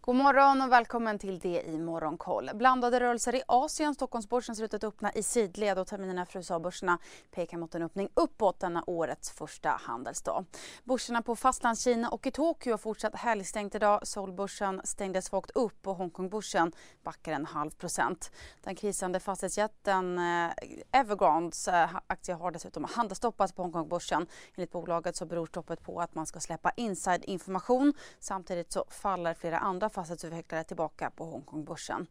God morgon och välkommen till det i Morgonkoll. Blandade rörelser i Asien. Stockholmsbörsen ser ut att öppna i sidled och terminerna för USA-börserna pekar mot en öppning uppåt denna årets första handelsdag. Börserna på Fastlandskina och i Tokyo har fortsatt helgstängt idag. Seoulbörsen stängde svagt upp och Hongkongbörsen backar en halv procent. Den krisande fastighetsjätten eh, Evergrandes eh, aktie har dessutom handelsstoppats på Hongkongbörsen. Enligt bolaget så beror stoppet på att man ska släppa inside information. Samtidigt så faller flera andra fastighetsutvecklare tillbaka på Hongkongbörsen.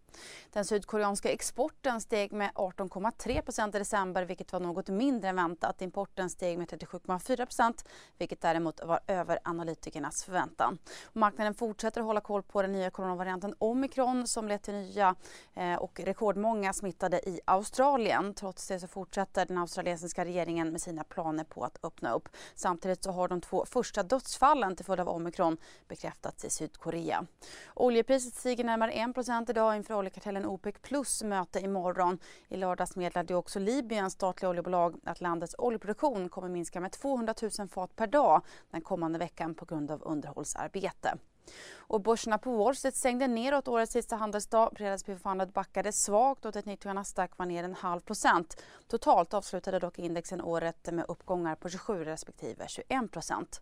Den sydkoreanska exporten steg med 18,3% i december vilket var något mindre än väntat. Importen steg med 37,4% vilket däremot var över analytikernas förväntan. Marknaden fortsätter att hålla koll på den nya coronavarianten omikron som lett till nya eh, och rekordmånga smittade i Australien. Trots det så fortsätter den australiensiska regeringen med sina planer på att öppna upp. Samtidigt så har de två första dödsfallen till följd av omikron bekräftats i Sydkorea. Oljepriset stiger närmare 1 idag inför oljekartellen OPEC plus möte imorgon. I lördags meddelade också Libyens statliga oljebolag att landets oljeproduktion kommer minska med 200 000 fat per dag den kommande veckan på grund av underhållsarbete. Och börserna på Wall Street stängde neråt årets sista handelsdag. Fredagsbiffandet backade svagt och teknik och Nasdaq var ner en halv procent. Totalt avslutade dock indexen året med uppgångar på 27 respektive 21 procent.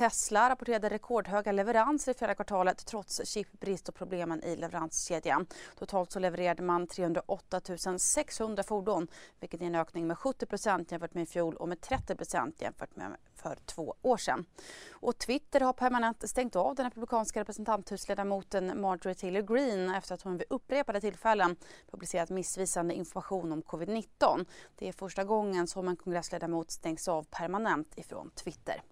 Tesla rapporterade rekordhöga leveranser i fjärde kvartalet trots chipbrist och problemen i leveranskedjan. Totalt så levererade man 308 600 fordon vilket är en ökning med 70% jämfört med i fjol och med 30% jämfört med för två år sedan. Och Twitter har permanent stängt av den republikanska representanthusledamoten Marjorie Taylor Greene efter att hon vid upprepade tillfällen publicerat missvisande information om covid-19. Det är första gången som en kongressledamot stängs av permanent ifrån Twitter.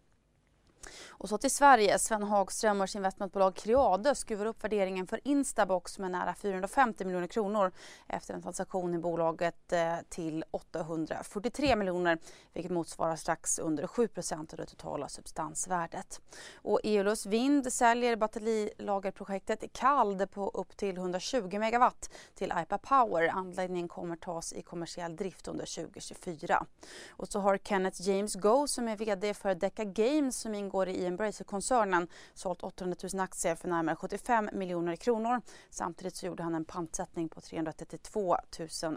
Och så till Sverige. Sven Hagström och investmentbolag Creade skruvar upp värderingen för Instabox med nära 450 miljoner kronor efter en transaktion i bolaget eh, till 843 miljoner vilket motsvarar strax under 7% av det totala substansvärdet. Och Eolus Vind säljer batterilagerprojektet Kald på upp till 120 megawatt till IPA Power. Anläggningen kommer tas i kommersiell drift under 2024. Och så har Kenneth James Go som är vd för Deca Games som ingår i Embracer-koncernen sålt 800 000 aktier för närmare 75 miljoner kronor. Samtidigt så gjorde han en pantsättning på 332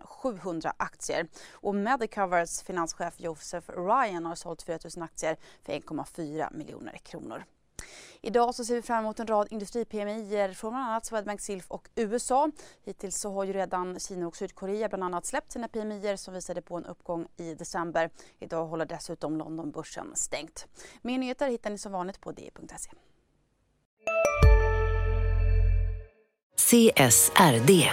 700 aktier. Och Medicovers finanschef Joseph Ryan har sålt 4 000 aktier för 1,4 miljoner kronor. Idag så ser vi fram emot en rad industri-PMI från bland annat Swedbank Silf och USA. Hittills så har ju redan Kina och Sydkorea bland annat släppt sina PMI som visade på en uppgång i december. Idag håller dessutom Londonbörsen stängt. Mer nyheter hittar ni som vanligt på di.se. CSRD,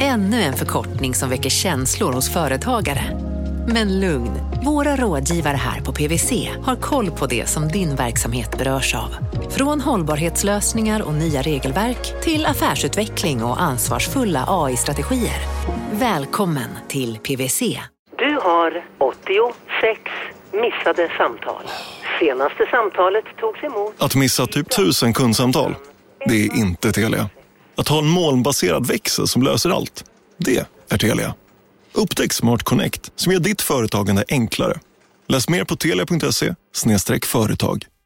ännu en förkortning som väcker känslor hos företagare. Men lugn, våra rådgivare här på PWC har koll på det som din verksamhet berörs av. Från hållbarhetslösningar och nya regelverk till affärsutveckling och ansvarsfulla AI-strategier. Välkommen till PWC. Du har 86 missade samtal. Senaste samtalet togs emot... Att missa typ tusen kundsamtal, det är inte Telia. Att ha en molnbaserad växel som löser allt, det är Telia. Upptäck Smart Connect som gör ditt företagande enklare. Läs mer på telia.se företag.